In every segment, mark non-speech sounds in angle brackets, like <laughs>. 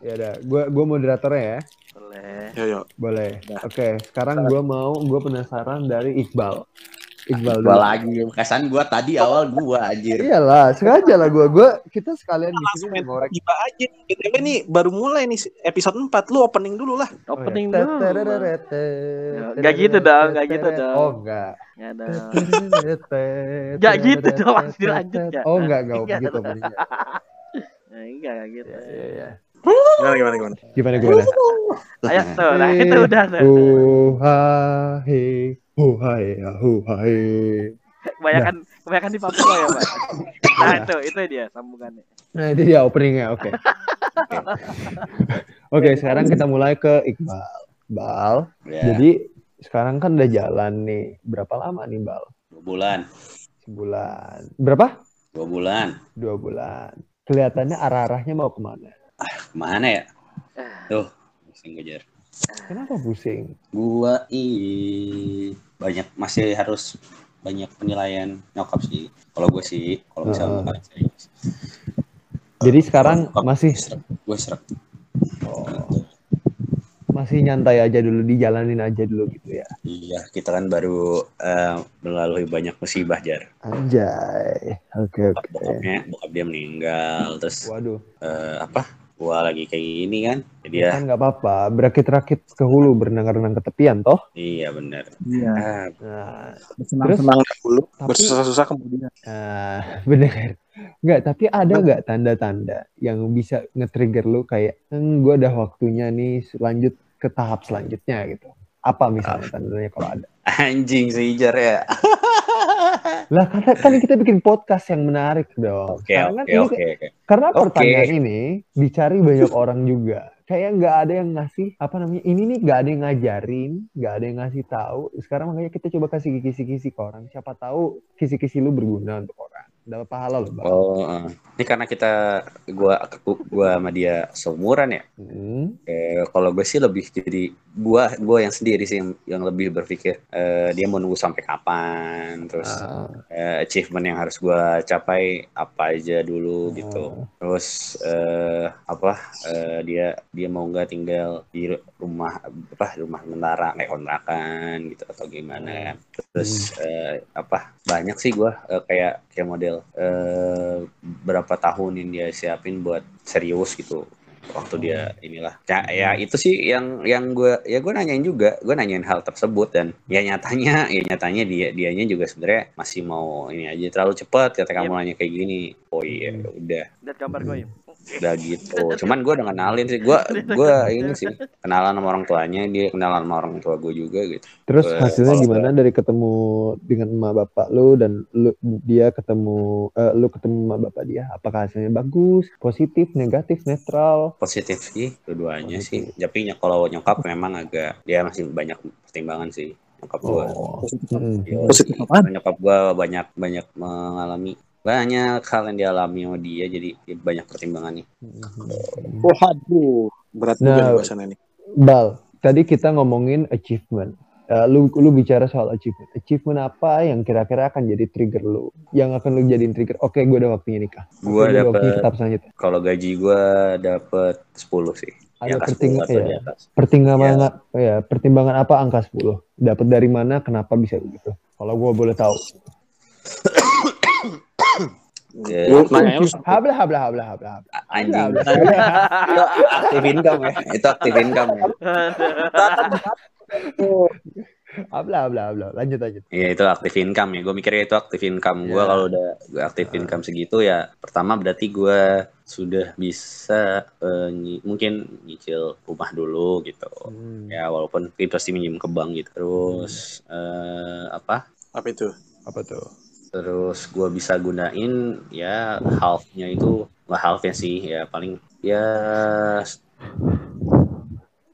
Ya udah, gua gua moderatornya ya. Boleh. Yo yo. Boleh. Oke, sekarang gua mau gua penasaran dari Iqbal. Iqbal Gua dulu. lagi kesan gua tadi awal gua anjir. Iyalah, sengaja lah gua. Gua kita sekalian di Langsung sini main ngorek. Giba aja. BTW nih baru mulai nih episode 4. Lu opening dulu lah. Opening Oh, ya. dulu. Tetererete, Nggak gitu dong, nggak gitu dong. Oh, enggak. Ya Nggak gitu dong, langsung dilanjut ya. Oh, enggak, enggak. Nah, enggak kayak gitu. Ya, ya, ya. Gimana gimana gimana. Gimana gimana? <laughs> Ayo tuh, nah itu udah tuh. Huhai, huhai, huhai. Kebanyakan kebanyakan di Papua ya, Pak. Nah, itu itu dia sambungannya. Nah, itu dia openingnya, <laughs> oke. Oke, sekarang kita mulai ke Iqbal. Bal, Ya, jadi sekarang kan udah jalan nih. Berapa lama nih, Bal? dua bulan. Sebulan. Berapa? Dua bulan. Dua bulan. Kelihatannya arah-arahnya mau ke mana? Ke mana ya? Tuh, pusing kejar. Kenapa pusing? Gua i banyak masih harus banyak penilaian nyokap sih. Kalau gue sih, kalau misalnya serius. Jadi sekarang Nyokap masih gue seret. masih nyantai aja dulu, dijalanin aja dulu gitu ya. Iya, kita kan baru eh, melalui banyak musibah jar. Anjay. Oke, oke. Bokapnya, bokap dia meninggal, terus Waduh. eh, apa? Gua lagi kayak gini kan, jadi ya, Kan nggak apa-apa, berakit-rakit ke hulu, berenang-renang ke tepian toh. iya benar. Iya. Ah, Nah, Bersenang-senang dahulu, bersusah-susah kemudian. ah, <laughs> bener. Nggak, tapi ada nggak tanda-tanda yang bisa nge-trigger lu kayak, hmm, gue udah waktunya nih lanjut ke tahap selanjutnya gitu. Apa misalnya tandanya kalau ada? <laughs> anjing sih jar ya. <laughs> <laughs> Lah karena kan kita bikin podcast yang menarik dong. Oke, Karena kan oke, ini- oke, oke. Karena Oke. pertanyaan ini dicari banyak orang juga. Kayak nggak ada yang ngasih apa namanya ini nih nggak ada yang ngajarin, nggak ada yang ngasih tahu. Sekarang makanya kita coba kasih kisi-kisi ke orang. Siapa tahu kisi-kisi lu berguna untuk orang. Dapat pahala loh bang. Oh, eh. ini karena kita gua gua sama dia seumuran ya. Hmm. Eh, kalau gue sih lebih jadi gua gua yang sendiri sih yang, yang lebih berpikir eh, dia mau nunggu sampai kapan, terus Ah, eh, achievement yang harus gua capai apa aja dulu gitu. Terus eh, apa eh, dia dia mau nggak tinggal di rumah apa rumah sementara kayak kontrakan gitu atau gimana kan. Terus eh, apa banyak sih gua eh, kayak kayak model eh, berapa tahun yang dia siapin buat serius gitu. Waktu dia inilah. Ya, ya itu sih yang yang gue ya gue nanyain juga. Gue nanyain hal tersebut dan ya nyatanya ya nyatanya dia dianya juga sebenarnya masih mau ini aja terlalu cepat. Kata kamu Yep. nanya kayak gini oh iya udah. Lihat gambar gue. Udah gitu <laughs> cuman gue udah kenalin sih gue gue <laughs> ini sih kenalan sama orang tuanya dia kenalan sama orang tua gue juga gitu Terus Eh, hasilnya kalau gimana dari ketemu dengan emak bapak lu dan lu dia ketemu eh, lu ketemu emak bapak dia? Apakah hasilnya bagus, positif, negatif, netral? positif sih Positif. sih tapi ny- kalau nyokap memang agak dia masih banyak pertimbangan sih nyokap gue Oh. Yo, Positif apaan? nyokap gue banyak banyak mengalami banyak hal yang dialami sama dia jadi banyak pertimbangan nih Mm. Waduh, berat juga Nah, nih bahasan ini. Bal, tadi kita ngomongin achievement. Eh, lu lu bicara soal achievement. Achievement apa yang kira-kira akan jadi trigger lu? Yang akan lu jadiin trigger? Oke, gue udah waktunya nikah. Tahap selanjutnya. kalau gaji gue dapet 10 sih Ada Di atas perting- 10 atau di iya. atas Pertimbangan ya, pertimbangan apa angka 10? Dapat dari mana? Kenapa bisa begitu? Kalau gue boleh tahu. <coughs> Ya, Lu nanya lu Habla, habla, habla, habla. habla. anjing itu aktif income ya itu aktif income ya habla, habla, habla. Lanjut, lanjut. Iya itu aktif income ya. Gue mikirnya itu aktif income. Gue Iya. kalau udah gue aktif income segitu ya, pertama berarti gue sudah bisa eh, nyi- mungkin nyicil rumah dulu gitu. Hmm. Ya walaupun itu pasti minjem ke bank gitu. Terus eh, apa? apa itu? Apa tuh? Terus gue bisa gunain ya halfnya itu nggak halfnya sih ya paling ya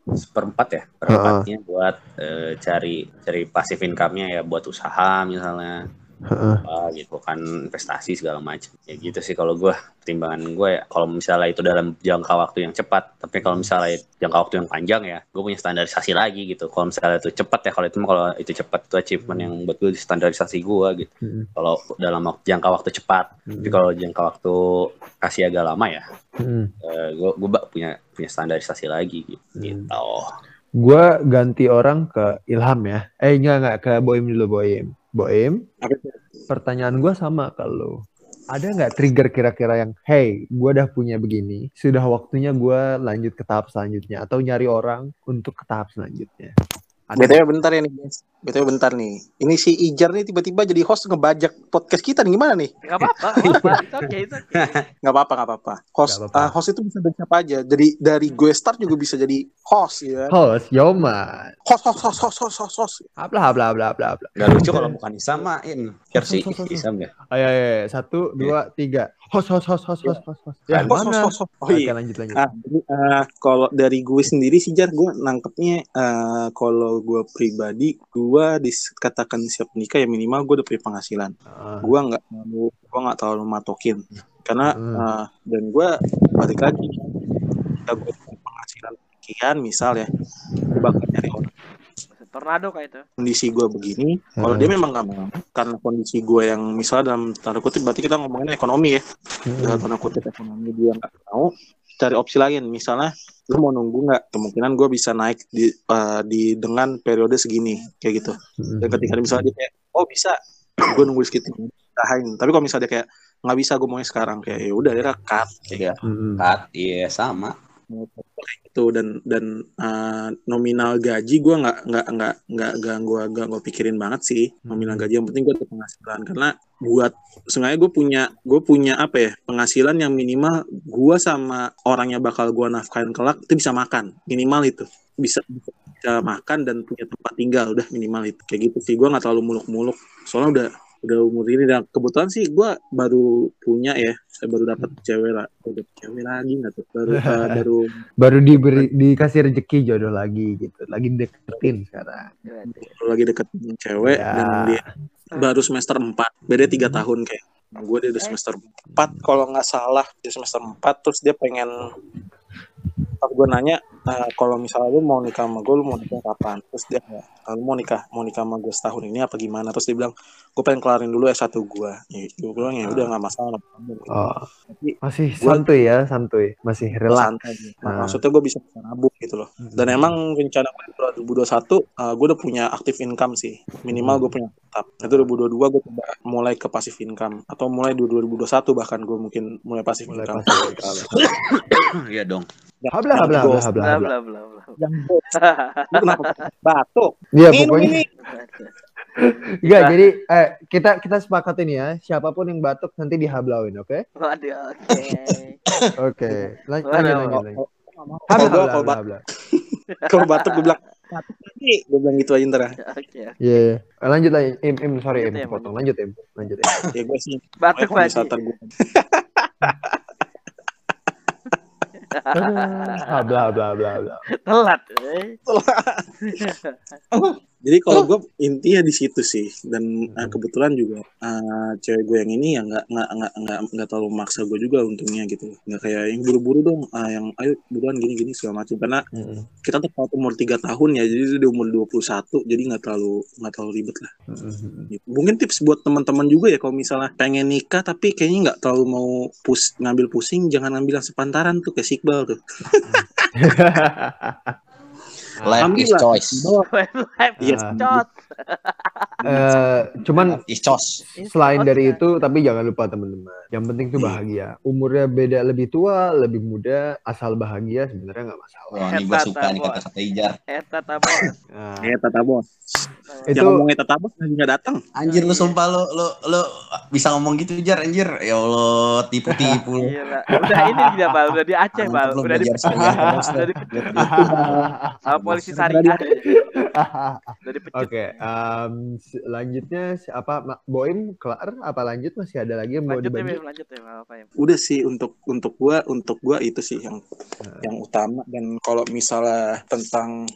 seperempat ya perempatnya buat eh, cari cari pasif income-nya ya buat usaha misalnya Apa gitu kan investasi segala macam ya gitu sih kalau gue pertimbangan gue ya kalau misalnya itu dalam jangka waktu yang cepat tapi kalau misalnya jangka waktu yang panjang ya gue punya standarisasi lagi gitu kalau misalnya itu cepat ya kalau itu kalau itu cepat itu achievement yang buat gue standarisasi gue gitu Mm, kalau dalam jangka waktu cepat tapi mm, kalau jangka waktu kasih agak lama ya mm. gue gue punya punya standarisasi lagi gitu, Hmm. gitu. Gua ganti orang ke Ilham ya. Eh enggak enggak ke Boim dulu Boim. Boim, pertanyaan gua sama ke lu. Ada nggak trigger kira-kira yang, hey, gua udah punya begini, sudah waktunya gua lanjut ke tahap selanjutnya atau nyari orang untuk ke tahap selanjutnya? Ada? BTW bentar ya nih guys. BTW bentar nih. Ini si Ijar nih tiba-tiba jadi host ngebajak podcast kita nih gimana nih? Gak apa-apa, gak apa-apa. Nggak apa-apa. Host Nggak apa-apa. ah, host itu bisa dari siapa aja. Dari dari gue start juga bisa jadi host ya. Host, Yoma. Host host host host host host. host. Habla, habla, habla, habla, habla. Gak lucu kalau bukan Isam mah in versi. Isam ya Ayo, ayo, ayo. Satu, dua, tiga. Host, host, host, host, host, host, host. Ya, Host, mana? host, host, host. Oh Oke, iya. lanjut, lanjut. Ah, jadi eh, kalau dari gue sendiri sih Jar, gue nangkepnya eh, kalau gue pribadi, gue dikatakan siap nikah ya minimal gue udah punya penghasilan. Ah, Gue nggak gue nggak terlalu matokin, karena Hmm. eh, dan gue balik lagi, ya gue punya penghasilan sekian, misal ya, gue bakal nyari orang Tornado kayak itu. kondisi gue begini. Kalau Hmm. dia memang nggak mau, karena kondisi gue yang misalnya dalam tanda kutip, berarti kita ngomongin ekonomi ya. dalam hmm, tanda kutip ekonomi dia nggak mau cari opsi lain. Misalnya lu mau nunggu nggak? Kemungkinan gue bisa naik di eh, di dengan periode segini kayak gitu. Hmm, dan ketika misalnya dia kayak oh bisa. Gue nunggu segitu tahan tapi kalau misalnya dia kayak nggak bisa gue maunya sekarang. Kayak ya udah dia cut. Kayak Iya. hmm, cut iya sama gitu dan dan eh, nominal gaji gue nggak nggak nggak nggak nggak gue nggak gue pikirin banget sih nominal gaji. Yang penting gue ada penghasilan. Karena buat sebenarnya gue punya gue punya apa ya penghasilan yang minimal gue sama orang yang bakal gue nafkahin kelak itu bisa makan. Minimal itu. Bisa, bisa makan dan punya tempat tinggal. Udah minimal itu. Kayak gitu sih. Gue nggak terlalu muluk-muluk. Soalnya udah udah umur ini dan kebetulan sih gue baru punya ya. Saya baru dapat cewek lah baru dapet cewek lagi nggak tuh? Baru eh, <laughs> baru Baru diberi dikasih rezeki jodoh lagi gitu. Lagi deketin sekarang. baru lagi deket sama cewek Ya. dan dia baru semester 4 beda tiga tahun kayak. Gue dia udah semester 4 kalau nggak salah dia semester 4 terus dia pengen pas gue nanya "Eh, kalau misalnya lu mau nikah sama gue lu mau nikah kapan? Terus dia "Ah, lu mau nikah mau nikah sama gue setahun ini apa gimana? Terus dia bilang gue pengen kelarin dulu S1 gue ya, gue bilang ya udah nggak masalah nggak apa-apa." Oh, tapi masih Gua- santuy ya, santuy. Masih relax. santai Nah, Ah. maksudnya gue bisa nabung gitu loh. Dan emang rencana gue 2021 uh, gue udah punya active income sih. Minimal gue punya tetap. Itu 2022 gue coba mulai ke passive income atau mulai di 2021 bahkan gue mungkin mulai passive Mulai income. Iya dong Habla, habla, habla, habla, Bla habla. bla bla bla. yang <laughs> batuk Iya, minum pokoknya. ini Enggak, jadi eh, kita kita sepakatin ya, siapa pun yang batuk nanti dihablauin, oke? Waduh, oke. Oke. Lanjut, lanjut, Habla, habla, kalau habla, habla. kalau <laughs> batuk gue bilang batuk lagi gue bilang gitu aja ntar ya. Oke. Iya, iya. Eh, Lanjut lagi, Im, Im, sorry, Im, ya, potong. Lanjut, Im. Lanjut, Im. <laughs> ya gue sih Batuk lagi. Ntar gue Habla, habla, habla, habla. Telat. <laughs> Jadi kalau gue intinya di situ sih dan uh, kebetulan juga uh, cewek gue yang ini ya nggak nggak nggak nggak nggak terlalu maksa gue juga untungnya gitu nggak kayak yang buru-buru dong uh, yang ayo buruan gini-gini segala macam karena Mm-mm. kita tuh kalau umur tiga tahun ya jadi di umur 21 jadi nggak terlalu nggak terlalu ribet lah Mm-mm. gitu. mungkin tips buat teman-teman juga ya kalau misalnya pengen nikah tapi kayaknya nggak terlalu mau pus ngambil pusing jangan ambil yang sepantaran tuh kayak Iqbal tuh <laughs> life Ambil is lah. choice Iya. <laughs> cot. <laughs> Eh, cuman is choice selain dari Iya. itu, tapi jangan lupa teman-teman. Yang penting tuh bahagia. Umurnya beda lebih tua, lebih muda, asal bahagia sebenarnya nggak masalah. Wah, ini gue suka nih kata-kata Ijar. Eta tabos. Nah, eh Tata Bos itu yang ngomongnya Tata Bos lagi nggak datang Anjir lu sumpah lu lu lu bisa ngomong gitu Jar anjir. Ya Allah, tipu-tipu. <laughs> Gila. Udah ini dia bal, udah di Aceh bal, udah di saya. udah sama polisi syariah. <laughs> Dipecut. Oke, em, selanjutnya siapa? Ma- Boim kelar? Apa lanjut masih ada lagi yang mau Lanjut ya, dibagi? Lanjut ya, nggak apa-apa ya. udah sih untuk untuk gua untuk gua itu sih yang yang utama dan kalau misalnya tentang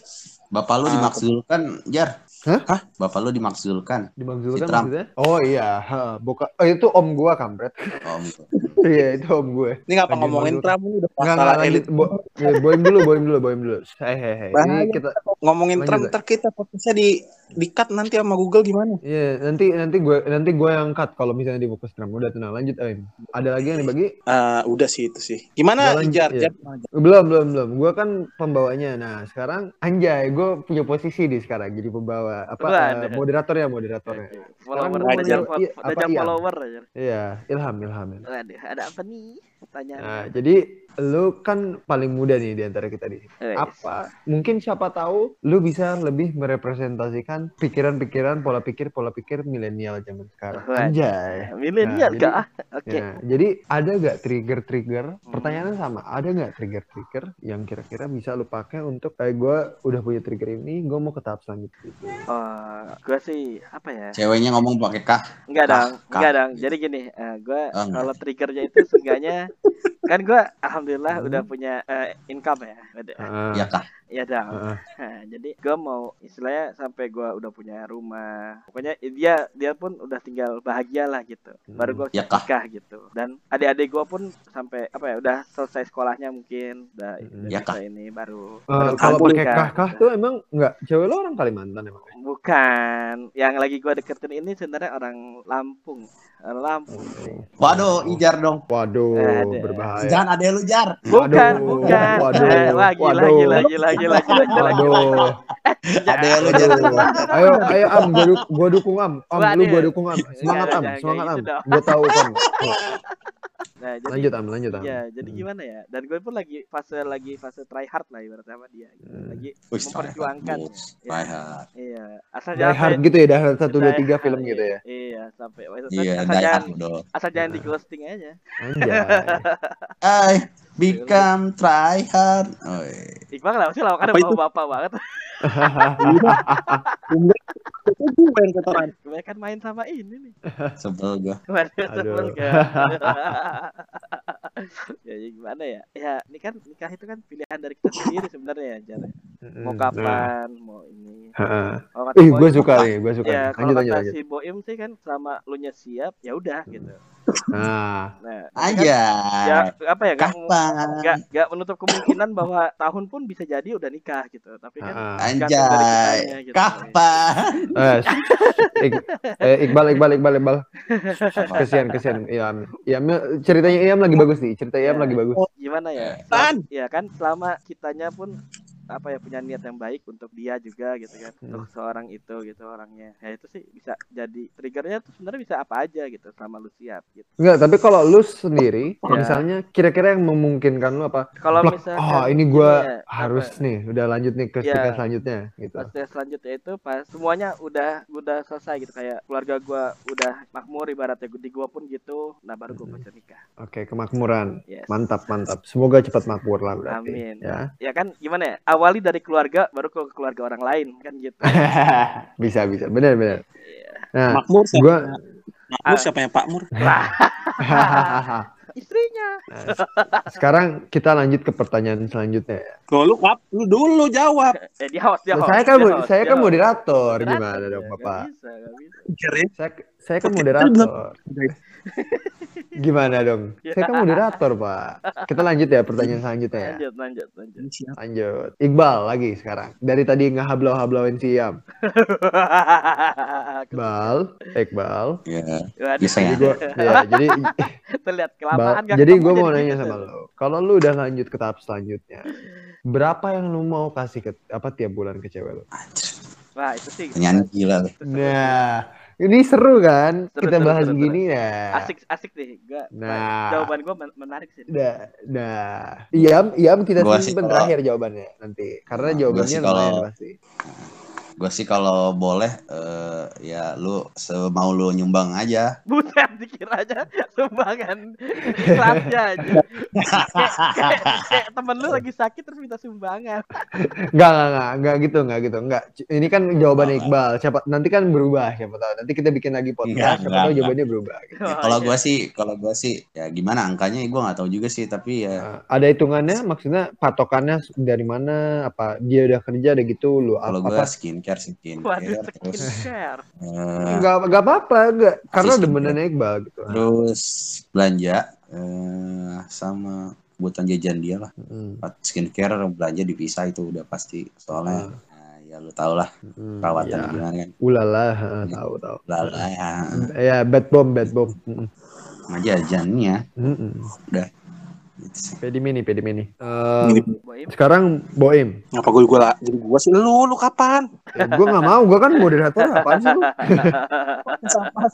Bapak lu Ah, dimaksudkan Jar. Hah? Bapak lu dimaksudkan? Dimaksudkan Si Trump. maksudnya? Oh iya, ha, buka. Oh, itu om gua kampret. Oh, gitu. <laughs> iya, itu om gue. Ini ngapa Lagi ngomongin. Trump ini udah masalah lanjut. elit. Bo ya, boim dulu, boim dulu, boim dulu. Hei, hei, hei. Ini kita Ngomongin Lanjut, Trump ya. ntar kita podcastnya di di cut nanti sama Google gimana? Iya, nanti nanti gue nanti gue yang cut kalau misalnya di fokus Trump. Udah tenang, lanjut Aim. Ada lagi yang dibagi? Eh, udah sih itu sih. Gimana Jalan- Jar? iya. Jar? Belum, belum, belum. Gue kan pembawanya. Nah, sekarang anjay, gue punya posisi di sekarang jadi pembawa apa Wah, eh, ada. moderator ya, moderatornya. Follower gua udah jam nanya, iya, udah apa jam iya? follower ada apa nih? Pertanyaan. Nah, jadi lu kan paling muda nih di antara kita di sini. Eh, Apa mungkin siapa tahu lu bisa lebih merepresentasikan pikiran-pikiran, pola pikir, pola pikir milenial zaman sekarang. Anjay. Milenial Nah? Ah, Oke. Ya, jadi ada gak trigger-trigger? Hmm. Pertanyaannya sama. Ada gak trigger-trigger yang kira-kira bisa lu pakai untuk kayak gue udah punya trigger ini, gue mau ke tahap selanjutnya. Oh, gue sih apa ya? Ceweknya ngomong pakai kah? Enggak Kah? dong, Kah? enggak dong. Jadi gini, eh, gue Oh, kalau triggernya itu seenggaknya kan gue alhamdulillah Hmm. udah punya eh, income ya. Udah. Heeh. Iya kah? Iya dong. Heeh. Nah, jadi gue mau istilahnya sampai gue udah punya rumah. Pokoknya dia dia pun udah tinggal bahagia lah gitu. Baru gue Ya kah? nikah gitu. Dan adik-adik gue pun sampai apa ya udah selesai sekolahnya mungkin udah, Hmm. udah Ya bisa kah? ini baru. Baru kalau pakai kan. kah-kah tuh emang nggak cewek lo orang Kalimantan emang. Bukan. Yang lagi gue deketin ini sebenarnya orang Lampung. Orang Lampung sih. Waduh, Ijar dong. Waduh, Ada. berbahaya. Jangan ada lu Jar. Bukan, Waduh, bukan. waduh, Eh, gila, waduh. gila, gila, gila, gila, gila. Waduh. <laughs> Ada lu Jar. Ayo, ayo Am, gua, du- gua dukung Am. Am, lu Waduh. gua dukung Am. Semangat Am, semangat Am. gitu dong. Gua tahu kan. <laughs> Nah, jadi Lanjut Am, lanjut Am. Ya, jadi Hmm. gimana ya? Dan gue pun lagi fase lagi fase try hard lah ibaratnya sama dia. Gitu. Hmm. Lagi Wih, memperjuangkan. try hard, ya. try hard. Iya, asal Die jangan hard gitu ya, 1, 2, 3 Die film gitu ya. Iya, sampai asal, Iya, asal jangan hard asal jangan Nah. di ghosting aja. Anjay. I become try hard. Oh, iya. Iqbal kenapa sih lawakannya itu? bawa bapak banget? Itu gue yang ketoran. Kebanyakan main sama ini nih. sebel Aduh. sebel kan. <laughs> ya, ya gimana ya? Ya, ini kan nikah itu kan pilihan dari kita sendiri sebenarnya ya. Mau kapan, mau ini. Heeh. Kalau Ih, gue suka nih, gue suka. Ya, kalau kata si Boim sih kan selama lu nya siap, ya udah gitu. Nah, kan Aja. ya apa ya Kapan? nggak nggak menutup kemungkinan bahwa tahun pun bisa jadi udah nikah gitu. Tapi kan Ah. dari kitanya Anjay. gitu. Kapan? eh, Ik- eh, Iqbal, Iqbal, Iqbal, Iqbal. Kesian, kesian. Iam, Iam, ceritanya Iam lagi bagus nih. Cerita Iam Ya. lagi bagus. Gimana ya? Tan. Ya kan selama kitanya pun apa ya punya niat yang baik untuk dia juga gitu kan Hmm. untuk seorang itu gitu orangnya ya itu sih bisa jadi triggernya tuh sebenarnya bisa apa aja gitu selama lu siap gitu Enggak, tapi kalau lu sendiri, Ya. misalnya kira-kira yang memungkinkan lu apa? kalau misalkan oh ini gua ya, harus apa, nih, udah lanjut nih ke Ya. selanjutnya gitu. Fase selanjutnya itu pas semuanya udah udah selesai gitu kayak keluarga gua udah makmur ibaratnya di gua pun gitu nah baru gua bisa nikah Oke, kemakmuran. yes Mantap, mantap. Semoga cepat makmur lah berarti. Amin. Ya. ya kan gimana ya awali dari keluarga baru ke keluarga orang lain kan gitu <laughs> bisa, bisa. Benar, benar. Iya. Nah, Makmur siapa? gua Makmur siapa yang Pak Mur? <laughs> istrinya sekarang kita lanjut ke pertanyaan selanjutnya. ya. Loh, lu kap, lu dulu jawab. eh dia host dia Nah, host saya kan dia host, saya dia kan host. moderator, gimana dong Bapak? bisa, bisa. Saya saya kan moderator. <laughs> Gimana dong? Ya. Saya kan moderator, Pak. Kita lanjut ya pertanyaan selanjutnya ya. lanjut lanjut lanjut? Lanjut. Iqbal lagi sekarang. Dari tadi ngehablau-hablauin si Yam. <laughs> Iqbal, Iqbal. Ya. Bisa Jadi ya? gua ya, jadi <laughs> terlihat kelamaan gak jadi gue mau jadi nanya gitu. sama lo. Kalau lu udah lanjut ke tahap selanjutnya, berapa yang lu mau kasih ke apa tiap bulan ke cewek lu? Anjir. wah itu sih Pertanyaan gila. lu. Nah, ini seru kan? Seru, Kita seru, bahas seru, begini ya. asik asik deh gua Nah. jawaban gua men- menarik sih Nah, nah, Iam, Iam kita simpen terakhir jawabannya nanti, karena Nah, jawabannya sih lumayan pasti. Gue sih kalau boleh eh, ya lu semau lu nyumbang aja. <laughs> buset dikiranya sumbangan kelasnya aja kayak, kayak, kayak temen lu lagi sakit terus minta sumbangan Enggak, enggak, enggak, enggak gitu, enggak gitu, enggak. Ini kan jawabannya Oh, Iqbal. Siapa nanti kan berubah, siapa tahu. Nanti kita bikin lagi Enggak, podcast, siapa enggak, tahu enggak. jawabannya berubah. gitu. Ya, Oh, kalau iya. gua sih, kalau gua sih ya gimana angkanya gue nggak tahu juga sih tapi ya Nah, ada hitungannya, maksudnya patokannya dari mana? Apa dia udah kerja ada gitu, lu kalau apa? gua skincare skincare skincare Waduh, terus skincare. eh, Enggak enggak apa-apa, enggak. Karena Asisten. demennya Iqbal gitu. terus belanja eh, sama kebutuhan jajan dia lah Mm, Buat skincare belanja dipisah itu udah pasti soalnya nah, ya lu tau lah perawatan ya. gimana kan Ulala, ha, tahu tahu. lalu ya Ya, bad bomb, bad bomb. Sama jajannya mm, mm. gitu sih. Pedi mini, pedi mini. Eh, Ini Boim. sekarang Boim. ngapa gue gue lah jadi gue sih lu lu kapan Ya, gue nggak mau, gue kan moderator. Apaan sih lu? sama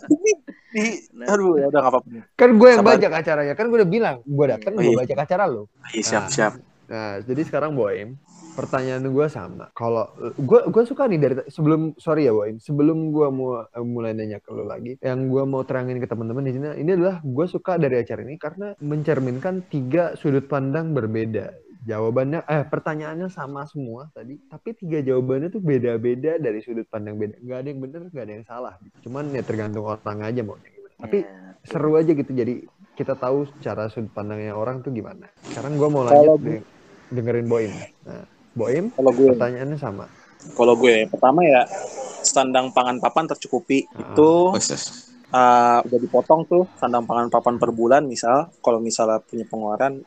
di aduh ya udah nggak apa-apa Kan gue yang Sabar. bajak acaranya. Kan gue udah bilang, gue datang Oh, gue iya. bajak acara lo. Iya, siap Ah. siap Nah, jadi sekarang Boim, pertanyaan gue sama. Kalau gue gue suka nih dari sebelum sorry ya Boim, sebelum gue mau eh, mulai nanya ke lu lagi, yang gue mau terangin ke teman-teman di sini, ini adalah gue suka dari acara ini karena mencerminkan tiga sudut pandang berbeda. Jawabannya, eh pertanyaannya sama semua tadi, tapi tiga jawabannya tuh beda-beda dari sudut pandang beda. Gak ada yang bener, gak ada yang salah. Cuman ya tergantung orang aja maunya gimana. Tapi Ya. seru aja gitu jadi kita tahu cara sudut pandangnya orang tuh gimana. Sekarang gue mau Kalau lanjut deh, dengerin Boim. Nah, Boim kalau gue pertanyaannya sama. kalau gue pertama ya sandang pangan papan tercukupi Ah. itu uh, udah dipotong tuh sandang pangan papan per bulan misal kalau misalnya punya pengeluaran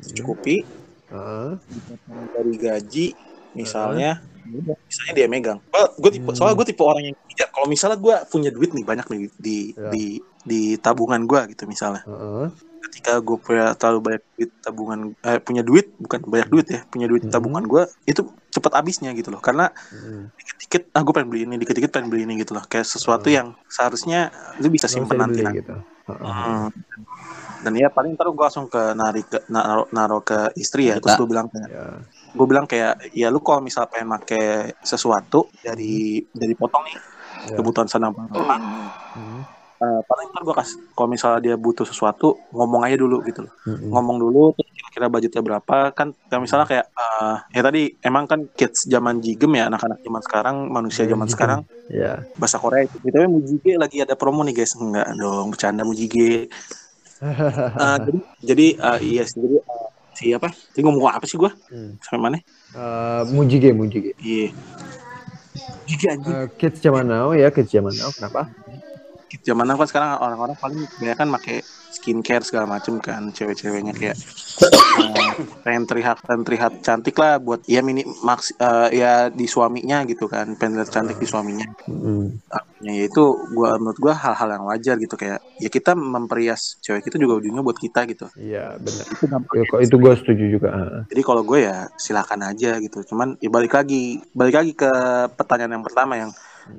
tercukupi Heeh. dipotong dari gaji misalnya udah, misalnya dia megang gue tipe Hmm. soalnya gue tipe orang yang tidak kalau misalnya gue punya duit nih banyak nih di Ya. di di tabungan gue gitu misalnya Heeh. Ketika gue punya terlalu banyak duit tabungan eh, punya duit bukan banyak duit ya punya duit Hmm. tabungan gue itu cepet habisnya gitu loh karena Hmm. dikit-dikit ah gue pengen beli ini dikit-dikit pengen beli ini gitu loh kayak sesuatu Hmm. yang seharusnya lu bisa simpen nanti gitu. Heeh. Hmm. dan ya paling ntar gue langsung ke narik ke naro, naro ke istri ya terus gue bilang kayak Ya. gue bilang kayak ya lu kalau misal pengen pakai sesuatu dari dari potong nih Ya. kebutuhan sandang pangan Eh, paling ntar gue kasih kalau misalnya dia butuh sesuatu ngomong aja dulu gitu loh Hmm. ngomong dulu kira-kira budgetnya berapa kan kayak misalnya kayak eh, ya tadi emang kan kids zaman jigem ya anak-anak zaman sekarang manusia zaman Jigem. sekarang Ya. bahasa Korea itu gitu Mujige lagi ada promo nih guys enggak dong bercanda Mujige <laughs> Eh, jadi jadi eh, iya sih jadi eh, si apa jadi ngomong apa sih gue Hmm. sampai mana Eh, Mujige, Mujige. iya Mujige anjing Eh, kids zaman now ya, kids zaman now. Kenapa? Zaman now kan sekarang orang-orang paling banyak kan pakai skincare segala macem kan cewek-ceweknya kayak eh, pengen terlihat pengen terlihat cantik lah buat ya mini maks eh, ya di suaminya gitu kan pengen terlihat cantik di suaminya Hmm. ya itu gua menurut gua hal-hal yang wajar gitu kayak ya kita memperias cewek itu juga ujungnya buat kita gitu Iya, benar. itu Ya, kok itu gue setuju juga. Heeh. jadi kalau gue ya silakan aja gitu cuman ya balik lagi balik lagi ke pertanyaan yang pertama yang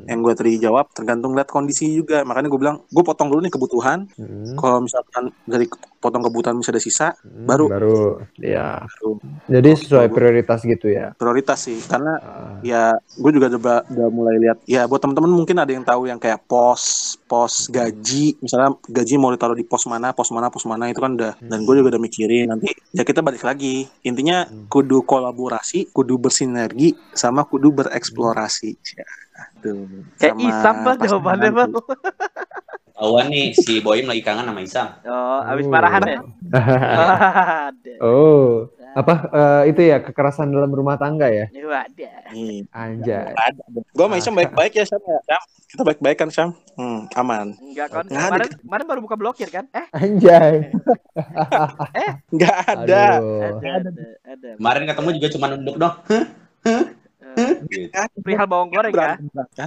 yang gue tadi jawab tergantung lihat kondisi juga. Makanya gue bilang gue potong dulu nih kebutuhan. Hmm. kalau misalkan dari potong kebutuhan bisa ada sisa Hmm, baru- baru ya. baru. Jadi sesuai prioritas gitu ya. prioritas sih karena Ah, ya gue juga udah, udah mulai lihat. Ya buat teman-teman mungkin ada yang tahu yang kayak pos pos gaji. Misalnya gaji mau ditaruh di pos mana pos mana pos mana itu kan udah. Dan gue juga udah mikirin nanti ya kita balik lagi. Intinya kudu kolaborasi kudu bersinergi sama kudu bereksplorasi. Ya, aduh. Kayak Isam pasangan jawabannya bang. tuh. Awan nih si Boim lagi kangen sama Isam. Oh, abis Oh. marahan ya? <laughs> Ada. oh, apa eh, itu ya kekerasan dalam rumah tangga ya? Ada. Nih, Anjay. ada gue sama Isyam baik-baik ya Syam ya Syam kita baik-baik kan Syam hmm, aman Enggak kan? Nggak ada. Kemarin, kemarin baru buka blokir kan? Eh, Anjay. <laughs> nggak ada Aduh. ada, ada, ada. Kemarin ketemu juga cuma nunduk dong. <laughs> Gitu. Perihal bawang goreng ya?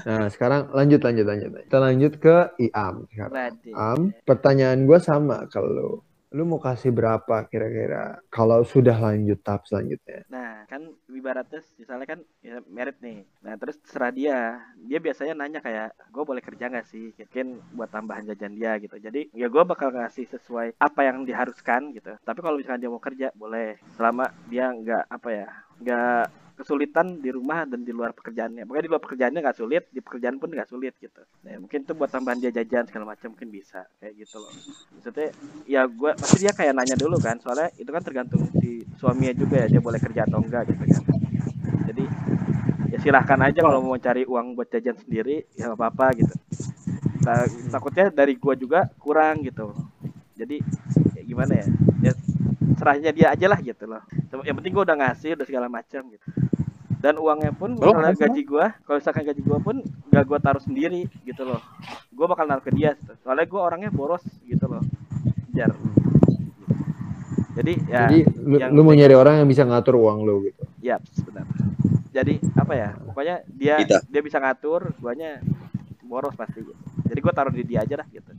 Nah, sekarang lanjut lanjut lanjut. Kita lanjut ke Iam sekarang. Berarti. Am, pertanyaan gue sama kalau lu mau kasih berapa kira-kira kalau sudah lanjut tahap selanjutnya? Nah, kan ibaratnya misalnya kan ya, merit nih. Nah, terus terserah dia. Dia biasanya nanya kayak, gue boleh kerja nggak sih? Mungkin buat tambahan jajan dia gitu. Jadi ya gue bakal ngasih sesuai apa yang diharuskan gitu. Tapi kalau misalkan dia mau kerja, boleh. Selama dia nggak apa ya, nggak kesulitan di rumah dan di luar pekerjaannya. Pokoknya di luar pekerjaannya nggak sulit, di pekerjaan pun nggak sulit gitu. Nah, mungkin itu buat tambahan dia jajan segala macam mungkin bisa kayak gitu loh. Maksudnya ya gue pasti dia kayak nanya dulu kan, soalnya itu kan tergantung si suaminya juga ya dia boleh kerja atau enggak gitu kan. Jadi ya silahkan aja kalau mau cari uang buat jajan sendiri ya nggak apa-apa gitu. Ta- takutnya dari gua juga kurang gitu. Jadi ya gimana ya? Ya serahnya dia aja lah gitu loh. Yang penting gua udah ngasih udah segala macam gitu. Dan uangnya pun Oh, misalnya gaji gua kalau misalkan gaji gua pun gak gua taruh sendiri gitu loh gua bakal naruh ke dia soalnya gua orangnya boros gitu loh jar jadi ya Jadi lu, yang lu mau nyari orang yang bisa ngatur uang lu gitu. ya benar jadi apa ya pokoknya dia Kita. dia bisa ngatur guanya boros pasti gitu. jadi gua taruh di dia aja lah gitu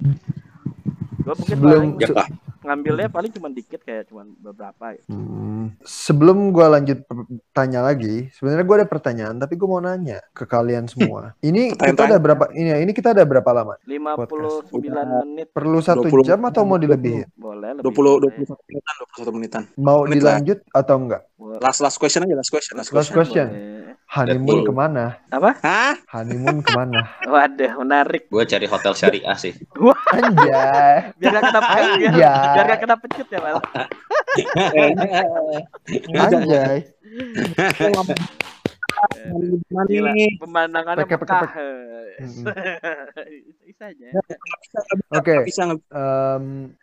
gua mungkin Sebelum paling Ya ngambilnya paling cuma dikit kayak cuma beberapa gitu. Hmm, sebelum gua lanjut tanya lagi, sebenarnya gua ada pertanyaan, tapi gua mau nanya ke kalian <laughs> semua. Ini kita ada berapa? Ini ini kita ada berapa lama? 59 menit Perlu satu 20 jam atau mau dilebihin? boleh lebih 20 boleh. 21 menitan 21 menitan. Mau Menit lah. dilanjut atau enggak? Last last question aja last question last Last question. question. Boleh. Honeymoon Betul. ke mana? apa Hah? Honeymoon ke mana? <laughs> waduh menarik Gue cari hotel syariah sih. Anjay. biar gak kena biar, Anjay. biar gak kena pecut ya mal Anjay. Gila, pemandangannya Pakai- pakai- Mekah Mm-mm. bisa aja Oke, Bisa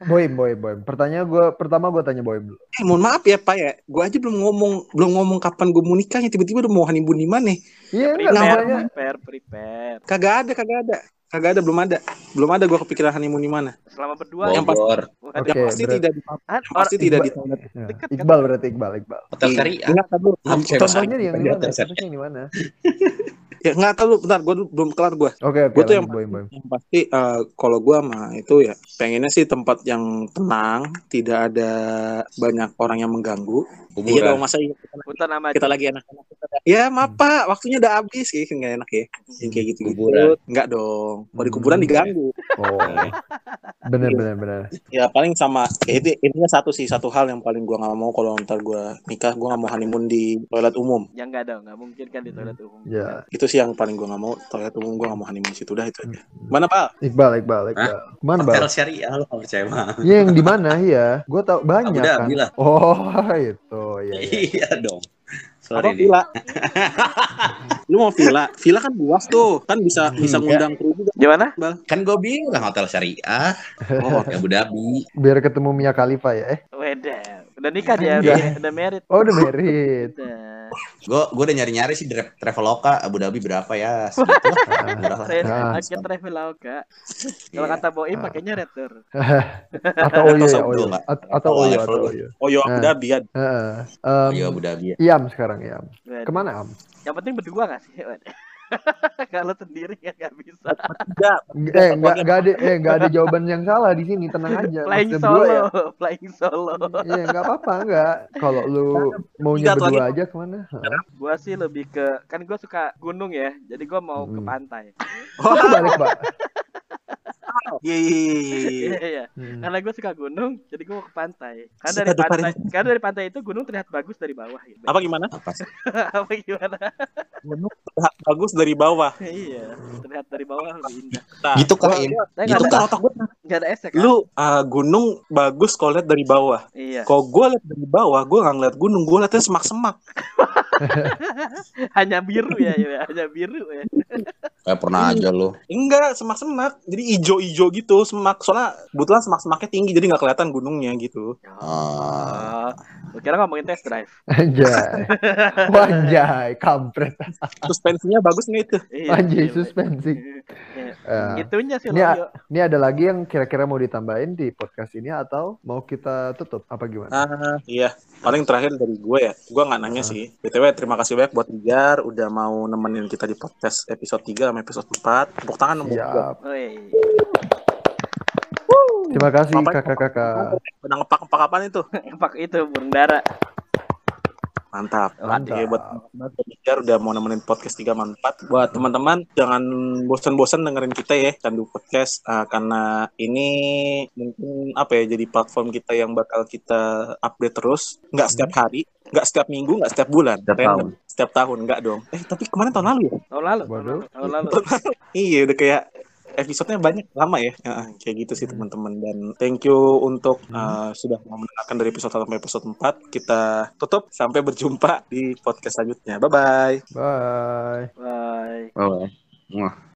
Boim, Boim, Boim. Pertanyaan gua pertama gua tanya Boim dulu. Eh, mohon maaf ya Pak ya, gue aja belum ngomong belum ngomong kapan gue mau nikahnya tiba-tiba udah mau honeymoon di mana? Iya prepare prepare Kagak ada, kagak ada, kagak ada, belum ada, belum ada gue kepikiran honeymoon di mana. selama berdua Yang pasti- Oke, yang pasti berat- tidak di, yang pasti or- tidak di Iqbal, ya, Dekat kan? Iqbal berarti Iqbal, Iqbal. hotel Iya. syariah. Enggak, saya Contohnya yang di mana? Contohnya yang di mana? Ya enggak tahu, bentar, gue belum kelar gue. Oke, oke. Gue tuh yang Boim, Boim. yang pasti eh, kalau gue mah itu ya pengennya sih tempat yang tenang, tidak ada banyak orang yang mengganggu. Iya dong Kuburan. masa iya, kita, sama kita lagi enak-enak. kita- Ya maaf pak, waktunya udah habis kayak nggak enak ya. Yang kayak gitu Kuburan. Enggak dong. Kalau di kuburan Hmm. diganggu. Oh. <laughs> Bener, bener, bener. Ya paling sama ya, itu intinya satu sih satu hal yang paling gua nggak mau kalau ntar gua nikah gua nggak mau honeymoon di toilet umum. ya enggak dong nggak mungkin kan di toilet umum Ya, Itu sih yang paling gua nggak mau toilet umum gua nggak mau honeymoon di situ udah itu aja. Mana pak? Iqbal, Iqbal, Iqbal. Ke mana, Bal? Hotel syariah lo kalau percaya mah. Iya, yang di mana ya? Gua tahu banyak Abu kan. Dhabi lah. Oh, <laughs> itu. Iya. Iya dong. Apa Sorry nih. villa? <laughs> Lu mau villa? Villa kan luas tuh, kan bisa bisa ngundang kru juga. gimana Kan gue bilang hotel syariah. Oh, Abu Dhabi. Biar ketemu Mia Khalifa ya. Eh, Weda udah nikah dia Anjay. udah, udah married oh udah married. udah Gue gue udah nyari-nyari sih di Traveloka Abu Dhabi berapa ya? Segitu lah. Murah lah. Saya Ah. pakai Traveloka. Kalau Iya. kata Boim pakainya retur. <laughs> atau Oyo ya, Atau Oyo. Atau Oh, Oyo, atau. Oyo. oh yo Nah. udah biar. Heeh. Iya Abu Dhabi ya. Iam sekarang Iam. Ke mana Am? Yang penting berdua gak sih? <laughs> Kalau sendiri kan gak bisa. Tidak. Eh nggak nggak ada eh nggak ada jawaban yang salah di sini tenang <laughs> aja. Flying Maksud solo, ya, flying solo. Iya nggak apa-apa nggak. Kalau lu maunya Tidak, berdua lagi. aja ke mana? Hah? Gua sih lebih ke kan gua suka gunung ya. Jadi gua mau ke Hmm. pantai. Oh balik pak. <laughs> Iya iya iya, iya. Iya iya. Hmm. Karena gua suka gunung, jadi gua mau ke pantai. Karena dari pantai, karena dari pantai itu gunung terlihat bagus dari bawah gitu. Apa gimana? Apa sih? <laughs> Apa gimana? Gunung terlihat bagus dari bawah. iya, terlihat dari bawah lebih indah. Nah, Gitu Saya Gitu ada, otak gue. nggak ada esek. kan? Lu uh, gunung bagus kalau lihat dari bawah. Iya. Kalau gue lihat dari bawah, gue nggak ngeliat gunung, gue liatnya semak-semak. <laughs> Hanya biru ya, ya, hanya biru ya. Kayak pernah aja lo. Enggak, semak-semak. Jadi ijo-ijo gitu, semak. Soalnya kebetulan semak-semaknya tinggi, jadi nggak kelihatan gunungnya gitu. Oh, Ah. gua kira ngomongin test drive. Anjay. <laughs> Wanjay, kampret. Suspensinya bagus nggak itu? Iya, Anjay, gila. suspensi. Iya. Eh, Itunya sih Ini a-. Ini ada lagi yang kira-kira mau ditambahin di podcast ini atau mau kita tutup apa gimana? Ah, iya. Paling terakhir dari gue ya. Gue nggak nanya Ah. sih. BTW terima kasih banyak buat Dijar udah mau nemenin kita di podcast episode 3 sama episode 4. Tepuk tangan. Siap. Terima kasih kakak-kakak. Udah ngepak-ngepak apaan itu? <laughs> Pak itu burung dara. Mantap. Mantap. Iya, buat Dijar udah mau nemenin podcast 3 sama 4. Buat teman-teman jangan bosan-bosan dengerin kita ya Candu Podcast Ah, karena ini mungkin apa ya jadi platform kita yang bakal kita update terus, nggak setiap hari, nggak setiap minggu, nggak setiap bulan, Setiap random. Setiap tahun nggak dong. Eh tapi kemarin tahun lalu ya? Tahun lalu. Waduh. Tahun lalu. <laughs> iya udah kayak episodenya banyak lama ya. Ya, kayak gitu sih teman-teman. Dan thank you untuk uh, sudah mau mendengarkan dari episode 1 sampai episode 4 kita tutup sampai berjumpa di podcast selanjutnya. Bye. Bye. Bye. Bye. Oh.